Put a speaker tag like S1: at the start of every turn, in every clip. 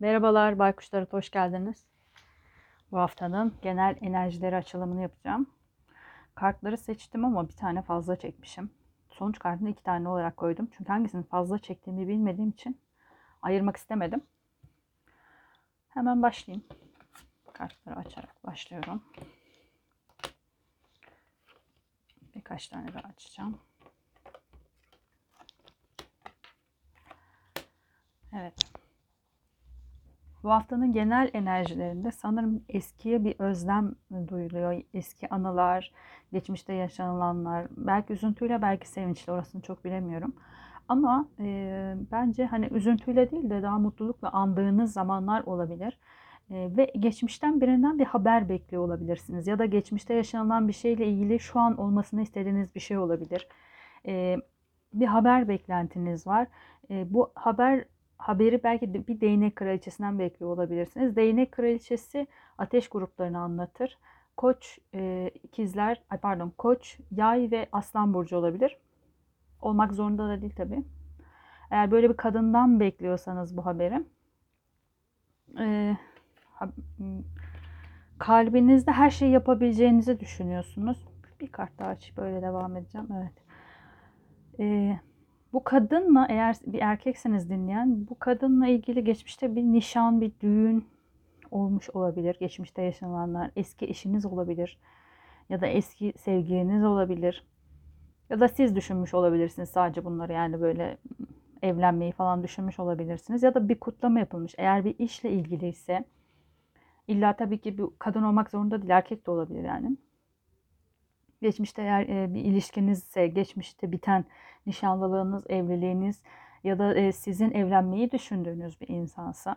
S1: Merhabalar Baykuşlara hoş geldiniz. Bu haftanın genel enerjileri açılımını yapacağım. Kartları seçtim ama bir tane fazla çekmişim. Sonuç kartını iki tane olarak koydum. Çünkü hangisini fazla çektiğimi bilmediğim için ayırmak istemedim. Hemen başlayayım. Kartları açarak başlıyorum. Birkaç tane daha açacağım. Evet. Bu haftanın genel enerjilerinde sanırım eskiye bir özlem duyuluyor. Eski anılar, geçmişte yaşanılanlar, belki üzüntüyle belki sevinçle orasını çok bilemiyorum. Ama e, bence hani üzüntüyle değil de daha mutlulukla andığınız zamanlar olabilir. E, ve geçmişten birinden bir haber bekliyor olabilirsiniz. Ya da geçmişte yaşanılan bir şeyle ilgili şu an olmasını istediğiniz bir şey olabilir. E, bir haber beklentiniz var. E, bu haber haberi belki de bir değnek kraliçesinden bekliyor olabilirsiniz. Değnek kraliçesi ateş gruplarını anlatır. Koç, e, ikizler, ay pardon, koç, yay ve aslan burcu olabilir. Olmak zorunda da değil tabi. Eğer böyle bir kadından bekliyorsanız bu haberi, e, kalbinizde her şeyi yapabileceğinizi düşünüyorsunuz. Bir kart daha açıp böyle devam edeceğim. Evet. Eee bu kadınla eğer bir erkekseniz dinleyen bu kadınla ilgili geçmişte bir nişan, bir düğün olmuş olabilir. Geçmişte yaşananlar, eski eşiniz olabilir ya da eski sevgiliniz olabilir. Ya da siz düşünmüş olabilirsiniz sadece bunları yani böyle evlenmeyi falan düşünmüş olabilirsiniz. Ya da bir kutlama yapılmış. Eğer bir işle ilgili ise illa tabii ki bir kadın olmak zorunda değil erkek de olabilir yani. Geçmişte eğer bir ilişkinizse, geçmişte biten nişanlılığınız, evliliğiniz ya da sizin evlenmeyi düşündüğünüz bir insansa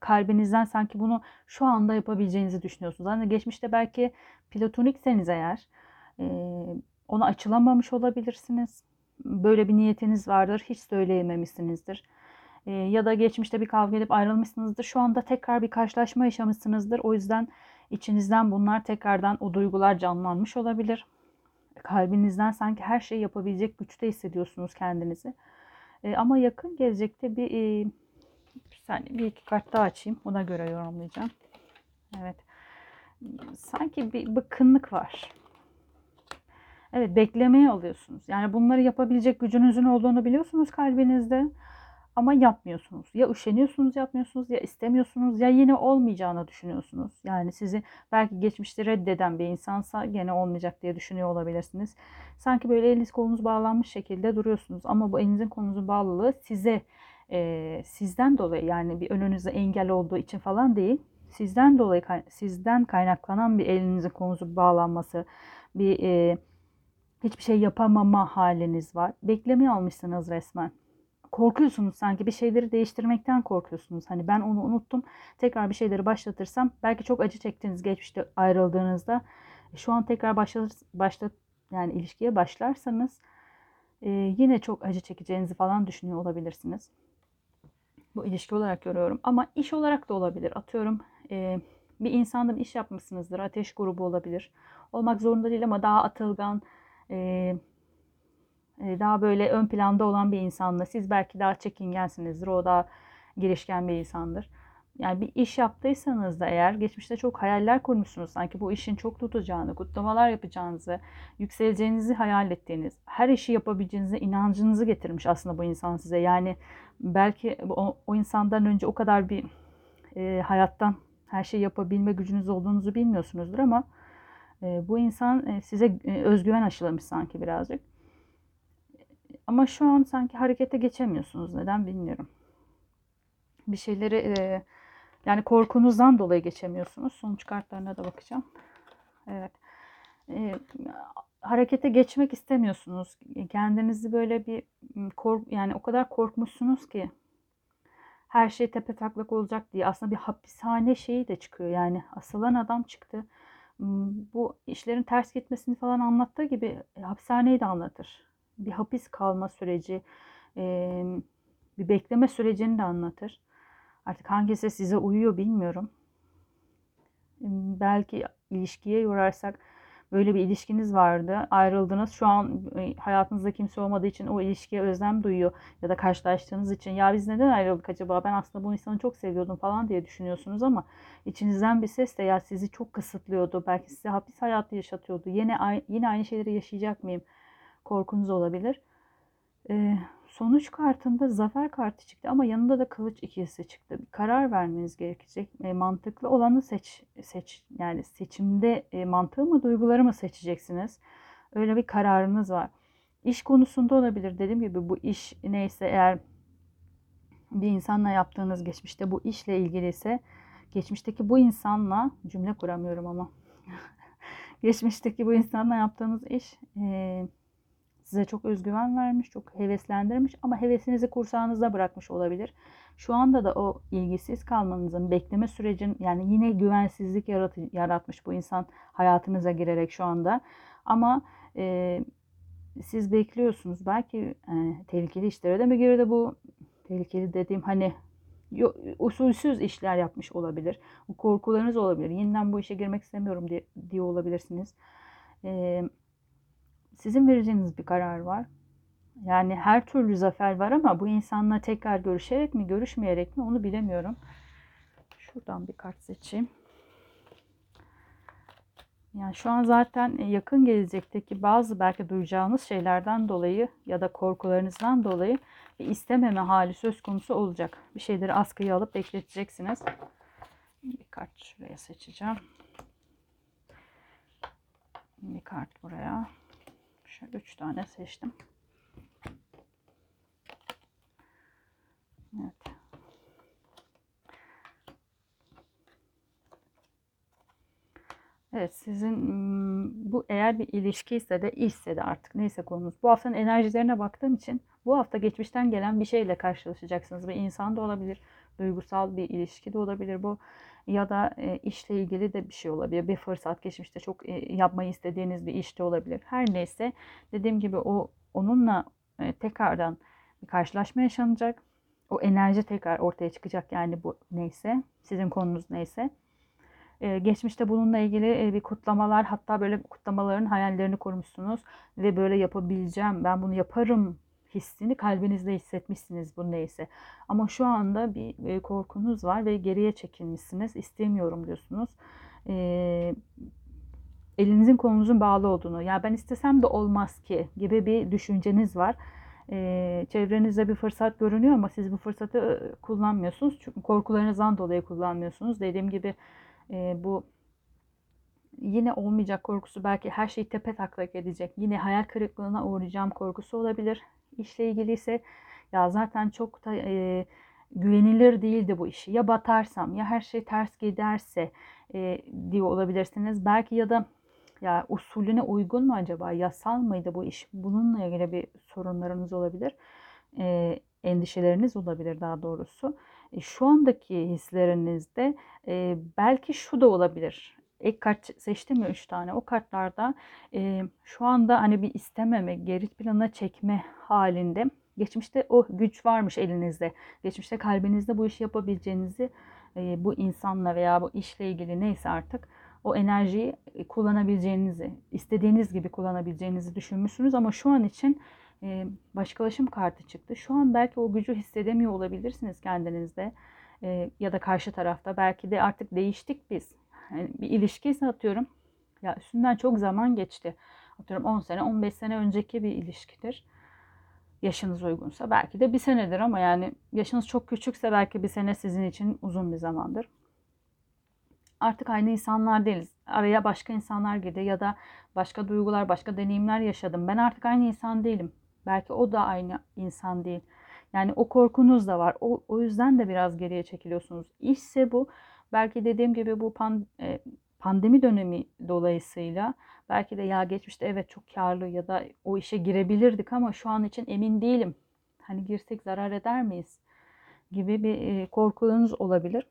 S1: kalbinizden sanki bunu şu anda yapabileceğinizi düşünüyorsunuz. Hani geçmişte belki platonikseniz eğer ona açılamamış olabilirsiniz. Böyle bir niyetiniz vardır, hiç söyleyememişsinizdir. Ya da geçmişte bir kavga edip ayrılmışsınızdır. Şu anda tekrar bir karşılaşma yaşamışsınızdır. O yüzden İçinizden bunlar tekrardan o duygular canlanmış olabilir. Kalbinizden sanki her şeyi yapabilecek güçte hissediyorsunuz kendinizi. E, ama yakın gelecekte bir, e, bir saniye bir iki kart daha açayım. Ona göre yorumlayacağım. Evet. Sanki bir bıkkınlık var. Evet beklemeye alıyorsunuz. Yani bunları yapabilecek gücünüzün olduğunu biliyorsunuz kalbinizde. Ama yapmıyorsunuz. Ya üşeniyorsunuz yapmıyorsunuz ya istemiyorsunuz ya yine olmayacağını düşünüyorsunuz. Yani sizi belki geçmişte reddeden bir insansa gene olmayacak diye düşünüyor olabilirsiniz. Sanki böyle eliniz kolunuz bağlanmış şekilde duruyorsunuz. Ama bu elinizin kolunuzun bağlılığı size e, sizden dolayı yani bir önünüze engel olduğu için falan değil. Sizden dolayı sizden kaynaklanan bir elinizin kolunuzun bağlanması bir e, hiçbir şey yapamama haliniz var. Beklemeye almışsınız resmen korkuyorsunuz sanki bir şeyleri değiştirmekten korkuyorsunuz. Hani ben onu unuttum. Tekrar bir şeyleri başlatırsam belki çok acı çektiniz geçmişte ayrıldığınızda. E, şu an tekrar başlar, başlat yani ilişkiye başlarsanız e, yine çok acı çekeceğinizi falan düşünüyor olabilirsiniz. Bu ilişki olarak görüyorum. Ama iş olarak da olabilir. Atıyorum e, bir insanda bir iş yapmışsınızdır. Ateş grubu olabilir. Olmak zorunda değil ama daha atılgan, e, daha böyle ön planda olan bir insanla siz belki daha çekingensinizdir. O daha girişken bir insandır. Yani bir iş yaptıysanız da eğer geçmişte çok hayaller kurmuşsunuz. Sanki bu işin çok tutacağını, kutlamalar yapacağınızı, yükseleceğinizi hayal ettiğiniz, her işi yapabileceğinize inancınızı getirmiş aslında bu insan size. Yani belki o, o insandan önce o kadar bir e, hayattan her şeyi yapabilme gücünüz olduğunuzu bilmiyorsunuzdur ama e, bu insan e, size e, özgüven aşılamış sanki birazcık. Ama şu an sanki harekete geçemiyorsunuz. Neden bilmiyorum. Bir şeyleri e, yani korkunuzdan dolayı geçemiyorsunuz. Sonuç kartlarına da bakacağım. Evet. E, harekete geçmek istemiyorsunuz. Kendinizi böyle bir kork yani o kadar korkmuşsunuz ki her şey tepe taklak olacak diye aslında bir hapishane şeyi de çıkıyor. Yani asılan adam çıktı. Bu işlerin ters gitmesini falan anlattığı gibi hapishaneyi de anlatır bir hapis kalma süreci, bir bekleme sürecini de anlatır. Artık hangisi size uyuyor bilmiyorum. Belki ilişkiye yorarsak Öyle bir ilişkiniz vardı. Ayrıldınız. Şu an e, hayatınızda kimse olmadığı için o ilişkiye özlem duyuyor. Ya da karşılaştığınız için ya biz neden ayrıldık acaba? Ben aslında bu insanı çok seviyordum falan diye düşünüyorsunuz ama içinizden bir ses de ya sizi çok kısıtlıyordu. Belki size hapis hayatı yaşatıyordu. Yine, yine aynı şeyleri yaşayacak mıyım? Korkunuz olabilir. Ee, sonuç kartında zafer kartı çıktı ama yanında da kılıç ikilisi çıktı. Bir karar vermeniz gerekecek. E, mantıklı olanı seç seç yani seçimde e, mantığı mı duyguları mı seçeceksiniz? Öyle bir kararınız var. İş konusunda olabilir. Dediğim gibi bu iş neyse eğer bir insanla yaptığınız geçmişte bu işle ilgili ise geçmişteki bu insanla cümle kuramıyorum ama geçmişteki bu insanla yaptığınız iş e, size çok özgüven vermiş, çok heveslendirmiş ama hevesinizi kursağınızda bırakmış olabilir. Şu anda da o ilgisiz kalmanızın, bekleme sürecin yani yine güvensizlik yarat yaratmış bu insan hayatınıza girerek şu anda. Ama e, siz bekliyorsunuz. Belki e, tehlikeli işlere de mi girdi bu? Tehlikeli dediğim hani usulsüz işler yapmış olabilir. Korkularınız olabilir. Yeniden bu işe girmek istemiyorum diye, diye olabilirsiniz. Eee sizin vereceğiniz bir karar var. Yani her türlü zafer var ama bu insanla tekrar görüşerek mi, görüşmeyerek mi onu bilemiyorum. Şuradan bir kart seçeyim. Yani şu an zaten yakın gelecekteki bazı belki duyacağınız şeylerden dolayı ya da korkularınızdan dolayı bir istememe hali söz konusu olacak. Bir şeyleri askıya alıp bekleteceksiniz. Bir kart şuraya seçeceğim. Bir kart buraya. Şöyle üç tane seçtim. Evet. Evet sizin bu eğer bir ilişki ise de işse de artık neyse konumuz. Bu haftanın enerjilerine baktığım için bu hafta geçmişten gelen bir şeyle karşılaşacaksınız. Bir insan da olabilir, duygusal bir ilişki de olabilir bu ya da e, işle ilgili de bir şey olabilir. Bir fırsat geçmişte çok e, yapmayı istediğiniz bir işte olabilir. Her neyse dediğim gibi o onunla e, tekrardan bir karşılaşma yaşanacak. O enerji tekrar ortaya çıkacak yani bu neyse sizin konunuz neyse. Ee, geçmişte bununla ilgili e, bir kutlamalar hatta böyle kutlamaların hayallerini kurmuşsunuz ve böyle yapabileceğim ben bunu yaparım hissini kalbinizde hissetmişsiniz bu neyse. Ama şu anda bir e, korkunuz var ve geriye çekilmişsiniz. İstemiyorum diyorsunuz. E, elinizin kolunuzun bağlı olduğunu, ya ben istesem de olmaz ki gibi bir düşünceniz var. E, çevrenizde bir fırsat görünüyor ama siz bu fırsatı e, kullanmıyorsunuz. Çünkü korkularınızdan dolayı kullanmıyorsunuz. Dediğim gibi e, bu yine olmayacak korkusu belki her şeyi tepe taklak edecek. Yine hayal kırıklığına uğrayacağım korkusu olabilir işle ilgili ise ya zaten çok da e, güvenilir değildi bu işi. Ya batarsam ya her şey ters giderse e, diye olabilirsiniz. Belki ya da ya usulüne uygun mu acaba? Yasal mıydı bu iş? Bununla ilgili bir sorunlarınız olabilir. E, endişeleriniz olabilir daha doğrusu. E, şu andaki hislerinizde e, belki şu da olabilir ek kart seçtim ya 3 tane. O kartlarda e, şu anda hani bir istememe, geri plana çekme halinde. Geçmişte o güç varmış elinizde. Geçmişte kalbinizde bu işi yapabileceğinizi e, bu insanla veya bu işle ilgili neyse artık o enerjiyi kullanabileceğinizi, istediğiniz gibi kullanabileceğinizi düşünmüşsünüz ama şu an için e, başkalaşım kartı çıktı. Şu an belki o gücü hissedemiyor olabilirsiniz kendinizde e, ya da karşı tarafta. Belki de artık değiştik biz yani bir ilişki ise atıyorum ya üstünden çok zaman geçti. Atıyorum 10 sene 15 sene önceki bir ilişkidir. Yaşınız uygunsa belki de bir senedir ama yani yaşınız çok küçükse belki bir sene sizin için uzun bir zamandır. Artık aynı insanlar değiliz. Araya başka insanlar girdi ya da başka duygular, başka deneyimler yaşadım. Ben artık aynı insan değilim. Belki o da aynı insan değil. Yani o korkunuz da var. O, o yüzden de biraz geriye çekiliyorsunuz. İşse bu Belki dediğim gibi bu pan, e, pandemi dönemi dolayısıyla belki de ya geçmişte evet çok karlı ya da o işe girebilirdik ama şu an için emin değilim. Hani girsek zarar eder miyiz? gibi bir e, korkularınız olabilir.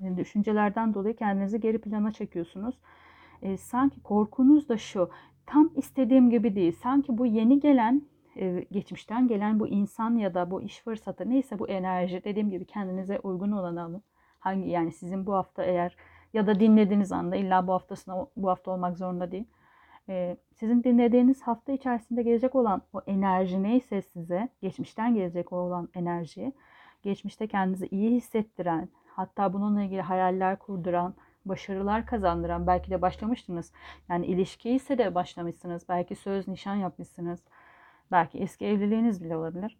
S1: Yani düşüncelerden dolayı kendinizi geri plana çekiyorsunuz. E, sanki korkunuz da şu. Tam istediğim gibi değil. Sanki bu yeni gelen e, geçmişten gelen bu insan ya da bu iş fırsatı neyse bu enerji dediğim gibi kendinize uygun olanı alın. Hangi yani sizin bu hafta eğer ya da dinlediğiniz anda illa bu haftasına bu hafta olmak zorunda değil. Ee, sizin dinlediğiniz hafta içerisinde gelecek olan o enerji neyse size, geçmişten gelecek olan enerji, geçmişte kendinizi iyi hissettiren, hatta bununla ilgili hayaller kurduran, başarılar kazandıran, belki de başlamıştınız. Yani ilişki ise de başlamışsınız. Belki söz, nişan yapmışsınız. Belki eski evliliğiniz bile olabilir.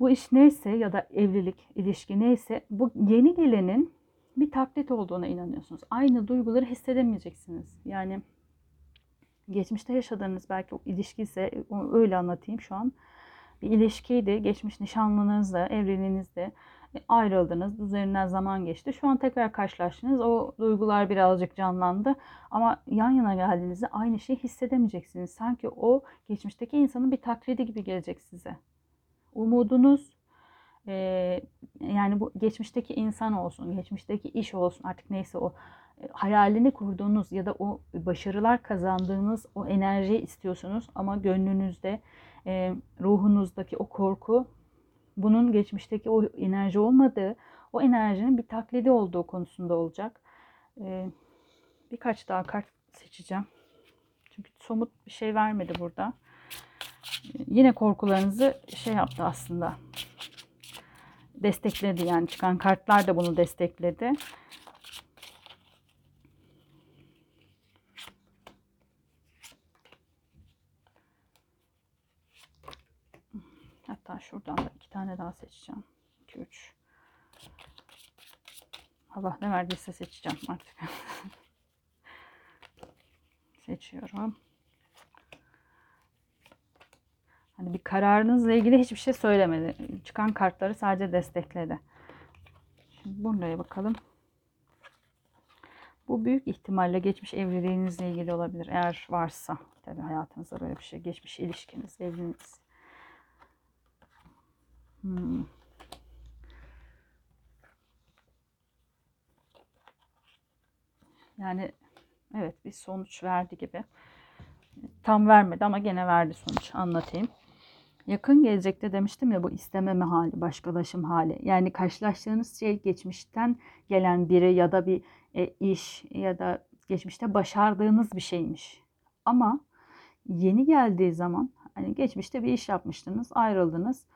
S1: Bu iş neyse ya da evlilik, ilişki neyse bu yeni gelenin bir taklit olduğuna inanıyorsunuz. Aynı duyguları hissedemeyeceksiniz. Yani geçmişte yaşadığınız belki o ilişki ise öyle anlatayım şu an. Bir ilişkiydi. Geçmiş nişanlınızla, evliliğinizde ayrıldınız. Üzerinden zaman geçti. Şu an tekrar karşılaştınız. O duygular birazcık canlandı. Ama yan yana geldiğinizde aynı şeyi hissedemeyeceksiniz. Sanki o geçmişteki insanın bir taklidi gibi gelecek size. Umudunuz e, yani bu geçmişteki insan olsun, geçmişteki iş olsun artık neyse o e, hayalini kurduğunuz ya da o başarılar kazandığınız o enerjiyi istiyorsunuz ama gönlünüzde, e, ruhunuzdaki o korku bunun geçmişteki o enerji olmadığı, o enerjinin bir taklidi olduğu konusunda olacak. E, birkaç daha kart seçeceğim. Çünkü somut bir şey vermedi burada. Yine korkularınızı şey yaptı aslında. Destekledi yani çıkan kartlar da bunu destekledi. Hatta şuradan da iki tane daha seçeceğim. 2 3 Allah ne verdiyse seçeceğim artık. Seçiyorum. Hani bir kararınızla ilgili hiçbir şey söylemedi. Çıkan kartları sadece destekledi. Şimdi buraya bakalım. Bu büyük ihtimalle geçmiş evliliğinizle ilgili olabilir. Eğer varsa tabii hayatınızda böyle bir şey. Geçmiş ilişkiniz, evliliğiniz. Hmm. Yani evet bir sonuç verdi gibi. Tam vermedi ama gene verdi sonuç. Anlatayım. Yakın gelecekte demiştim ya bu istememe hali, başkalaşım hali. Yani karşılaştığınız şey geçmişten gelen biri ya da bir e, iş ya da geçmişte başardığınız bir şeymiş. Ama yeni geldiği zaman hani geçmişte bir iş yapmıştınız, ayrıldınız.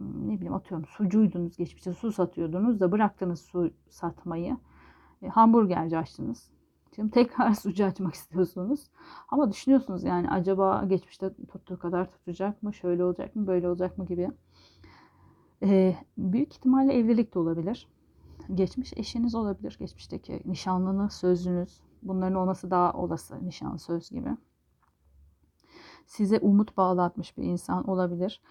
S1: Ne bileyim atıyorum sucuydunuz geçmişte su satıyordunuz da bıraktınız su satmayı. E, hamburgerci açtınız. Şimdi tekrar sucu açmak istiyorsunuz. Ama düşünüyorsunuz yani acaba geçmişte tuttuğu kadar tutacak mı? Şöyle olacak mı? Böyle olacak mı gibi. Ee, büyük ihtimalle evlilik de olabilir. Geçmiş eşiniz olabilir. Geçmişteki nişanlınız, sözünüz. Bunların olması daha olası nişan söz gibi. Size umut bağlatmış bir insan olabilir.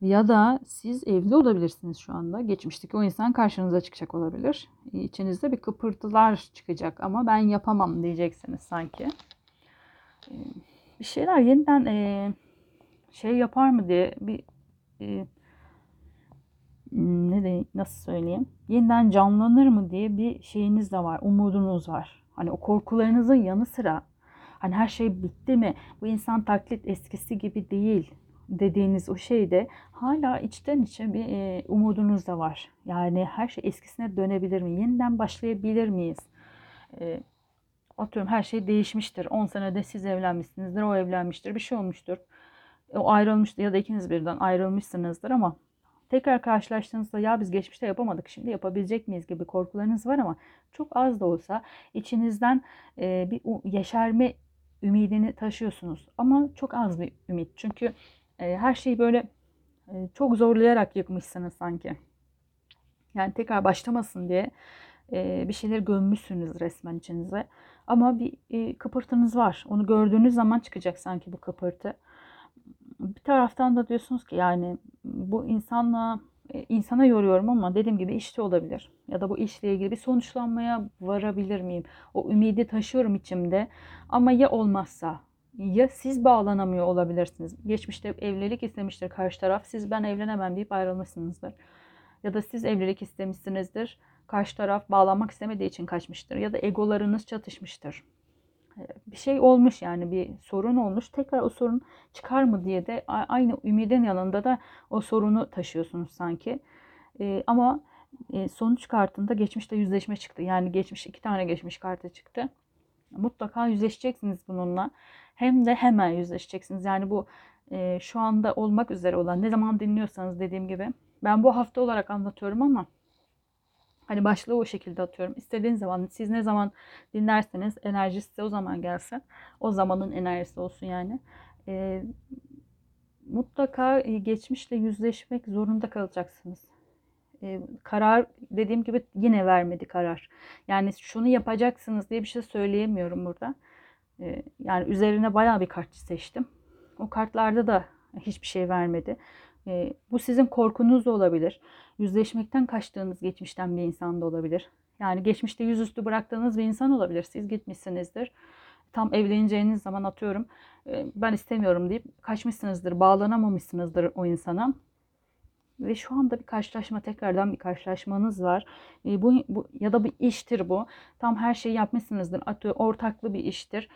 S1: Ya da siz evli olabilirsiniz şu anda. Geçmişteki o insan karşınıza çıkacak olabilir. İçinizde bir kıpırtılar çıkacak ama ben yapamam diyeceksiniz sanki. Ee, bir şeyler yeniden e, şey yapar mı diye bir e, ne de nasıl söyleyeyim? Yeniden canlanır mı diye bir şeyiniz de var. Umudunuz var. Hani o korkularınızın yanı sıra hani her şey bitti mi? Bu insan taklit eskisi gibi değil dediğiniz o şeyde hala içten içe bir e, umudunuz da var. Yani her şey eskisine dönebilir mi? Yeniden başlayabilir miyiz? E, atıyorum her şey değişmiştir. 10 senede siz evlenmişsinizdir, o evlenmiştir, bir şey olmuştur. E, o ayrılmıştır ya da ikiniz birden ayrılmışsınızdır ama tekrar karşılaştığınızda ya biz geçmişte yapamadık şimdi yapabilecek miyiz gibi korkularınız var ama çok az da olsa içinizden e, bir yeşerme ümidini taşıyorsunuz. Ama çok az bir ümit. Çünkü e, her şeyi böyle e, çok zorlayarak yıkmışsınız sanki. Yani tekrar başlamasın diye e, bir şeyler gömmüşsünüz resmen içinize. Ama bir e, kıpırtınız var. Onu gördüğünüz zaman çıkacak sanki bu kıpırtı. Bir taraftan da diyorsunuz ki yani bu insanla e, insana yoruyorum ama dediğim gibi işte olabilir. Ya da bu işle ilgili bir sonuçlanmaya varabilir miyim? O ümidi taşıyorum içimde. Ama ya olmazsa ya siz bağlanamıyor olabilirsiniz. Geçmişte evlilik istemiştir karşı taraf. Siz ben evlenemem deyip ayrılmışsınızdır. Ya da siz evlilik istemişsinizdir. Karşı taraf bağlanmak istemediği için kaçmıştır. Ya da egolarınız çatışmıştır. Ee, bir şey olmuş yani bir sorun olmuş. Tekrar o sorun çıkar mı diye de aynı ümidin yanında da o sorunu taşıyorsunuz sanki. Ee, ama e, sonuç kartında geçmişte yüzleşme çıktı. Yani geçmiş iki tane geçmiş kartı çıktı Mutlaka yüzleşeceksiniz bununla. Hem de hemen yüzleşeceksiniz. Yani bu e, şu anda olmak üzere olan ne zaman dinliyorsanız dediğim gibi. Ben bu hafta olarak anlatıyorum ama hani başlığı o şekilde atıyorum. İstediğiniz zaman siz ne zaman dinlerseniz enerji size o zaman gelsin. O zamanın enerjisi olsun yani. E, mutlaka e, geçmişle yüzleşmek zorunda kalacaksınız. E, karar dediğim gibi yine vermedi karar. Yani şunu yapacaksınız diye bir şey söyleyemiyorum burada. E, yani üzerine bayağı bir kart seçtim. O kartlarda da hiçbir şey vermedi. E, bu sizin korkunuz da olabilir. Yüzleşmekten kaçtığınız geçmişten bir insan da olabilir. Yani geçmişte yüzüstü bıraktığınız bir insan olabilir. Siz gitmişsinizdir. Tam evleneceğiniz zaman atıyorum ben istemiyorum deyip kaçmışsınızdır, bağlanamamışsınızdır o insana. Ve şu anda bir karşılaşma, tekrardan bir karşılaşmanız var. E, bu, bu ya da bir iştir bu. Tam her şeyi yapmışsınızdır. Atıyor ortaklı bir iştir.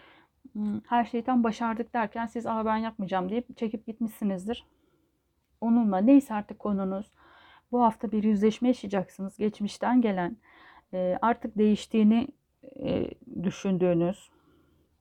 S1: Her şeyi tam başardık derken siz Aa, ben yapmayacağım deyip çekip gitmişsinizdir. Onunla neyse artık konunuz. Bu hafta bir yüzleşme yaşayacaksınız. Geçmişten gelen artık değiştiğini düşündüğünüz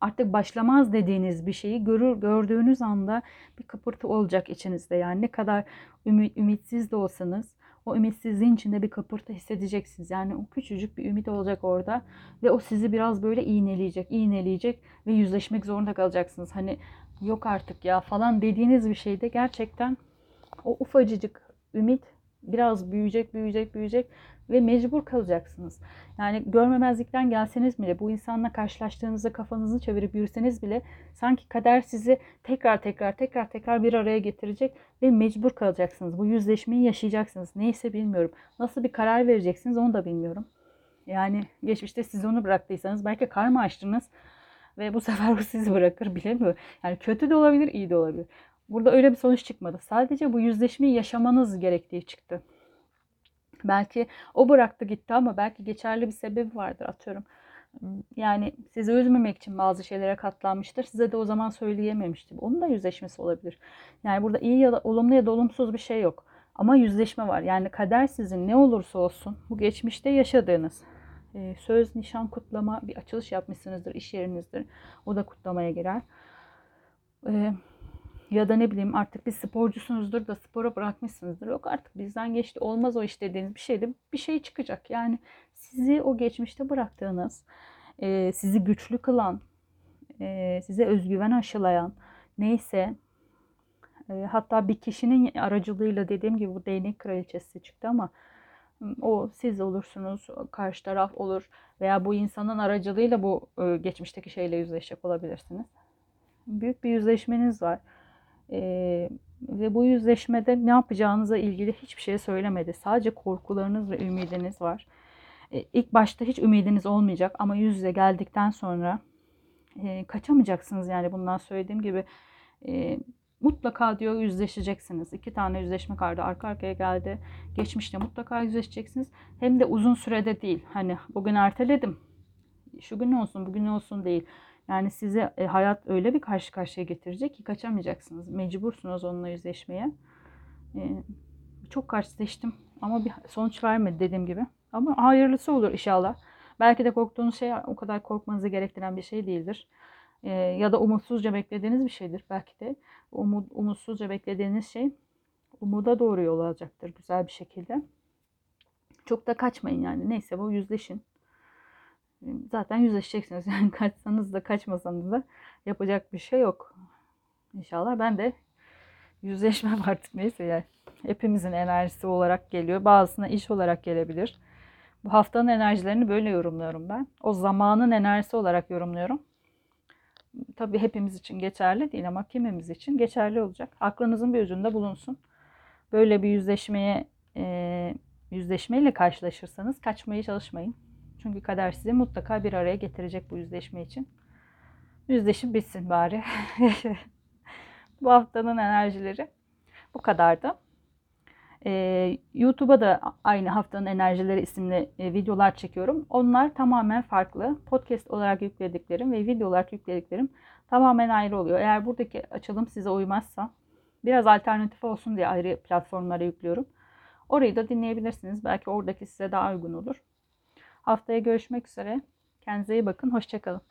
S1: artık başlamaz dediğiniz bir şeyi görür gördüğünüz anda bir kıpırtı olacak içinizde. Yani ne kadar ümit, ümitsiz de olsanız o ümitsizliğin içinde bir kıpırtı hissedeceksiniz. Yani o küçücük bir ümit olacak orada ve o sizi biraz böyle iğneleyecek, iğneleyecek ve yüzleşmek zorunda kalacaksınız. Hani yok artık ya falan dediğiniz bir şeyde gerçekten o ufacıcık ümit biraz büyüyecek, büyüyecek, büyüyecek ve mecbur kalacaksınız. Yani görmemezlikten gelseniz bile bu insanla karşılaştığınızda kafanızı çevirip yürüseniz bile sanki kader sizi tekrar tekrar tekrar tekrar bir araya getirecek ve mecbur kalacaksınız. Bu yüzleşmeyi yaşayacaksınız. Neyse bilmiyorum. Nasıl bir karar vereceksiniz onu da bilmiyorum. Yani geçmişte siz onu bıraktıysanız belki karma açtınız ve bu sefer bu sizi bırakır bilemiyorum. Yani kötü de olabilir, iyi de olabilir. Burada öyle bir sonuç çıkmadı. Sadece bu yüzleşmeyi yaşamanız gerektiği çıktı. Belki o bıraktı gitti ama belki geçerli bir sebebi vardır atıyorum. Yani sizi üzmemek için bazı şeylere katlanmıştır. Size de o zaman söyleyememiştir. Onun da yüzleşmesi olabilir. Yani burada iyi ya da olumlu ya da olumsuz bir şey yok. Ama yüzleşme var. Yani kader sizin ne olursa olsun bu geçmişte yaşadığınız e, söz, nişan, kutlama bir açılış yapmışsınızdır iş yerinizdir. O da kutlamaya girer. Ya da ne bileyim artık bir sporcusunuzdur da spora bırakmışsınızdır. Yok artık bizden geçti olmaz o iş dediğiniz bir şeyde bir şey çıkacak. Yani sizi o geçmişte bıraktığınız, e, sizi güçlü kılan, e, size özgüven aşılayan neyse e, hatta bir kişinin aracılığıyla dediğim gibi bu değnek kraliçesi çıktı ama o siz olursunuz, karşı taraf olur veya bu insanın aracılığıyla bu geçmişteki şeyle yüzleşecek olabilirsiniz. Büyük bir yüzleşmeniz var. Ee, ve bu yüzleşmede ne yapacağınıza ilgili hiçbir şey söylemedi. Sadece korkularınız ve ümidiniz var. Ee, ilk başta hiç ümidiniz olmayacak ama yüz yüze geldikten sonra e, kaçamayacaksınız yani bundan söylediğim gibi. E, mutlaka diyor yüzleşeceksiniz. İki tane yüzleşme kartı arka arkaya geldi. Geçmişte mutlaka yüzleşeceksiniz. Hem de uzun sürede değil. Hani bugün erteledim. Şu gün olsun, bugün olsun değil. Yani size e, hayat öyle bir karşı karşıya getirecek ki kaçamayacaksınız. Mecbursunuz onunla yüzleşmeye. E, çok karşılaştım ama bir sonuç vermedi dediğim gibi. Ama hayırlısı olur inşallah. Belki de korktuğunuz şey o kadar korkmanızı gerektiren bir şey değildir. E, ya da umutsuzca beklediğiniz bir şeydir belki de. Umut, umutsuzca beklediğiniz şey umuda doğru yol alacaktır güzel bir şekilde. Çok da kaçmayın yani. Neyse bu yüzleşin zaten yüzleşeceksiniz. Yani kaçsanız da kaçmasanız da yapacak bir şey yok. İnşallah ben de yüzleşmem artık neyse yani. Hepimizin enerjisi olarak geliyor. Bazısına iş olarak gelebilir. Bu haftanın enerjilerini böyle yorumluyorum ben. O zamanın enerjisi olarak yorumluyorum. Tabii hepimiz için geçerli değil ama kimimiz için geçerli olacak. Aklınızın bir ucunda bulunsun. Böyle bir yüzleşmeye e, yüzleşmeyle karşılaşırsanız kaçmaya çalışmayın. Çünkü kader sizi mutlaka bir araya getirecek bu yüzleşme için. Yüzleşim bitsin bari. bu haftanın enerjileri bu kadardı. Ee, YouTube'a da aynı haftanın enerjileri isimli e, videolar çekiyorum. Onlar tamamen farklı. Podcast olarak yüklediklerim ve video olarak yüklediklerim tamamen ayrı oluyor. Eğer buradaki açılım size uymazsa biraz alternatif olsun diye ayrı platformlara yüklüyorum. Orayı da dinleyebilirsiniz. Belki oradaki size daha uygun olur. Haftaya görüşmek üzere. Kendinize iyi bakın. Hoşçakalın.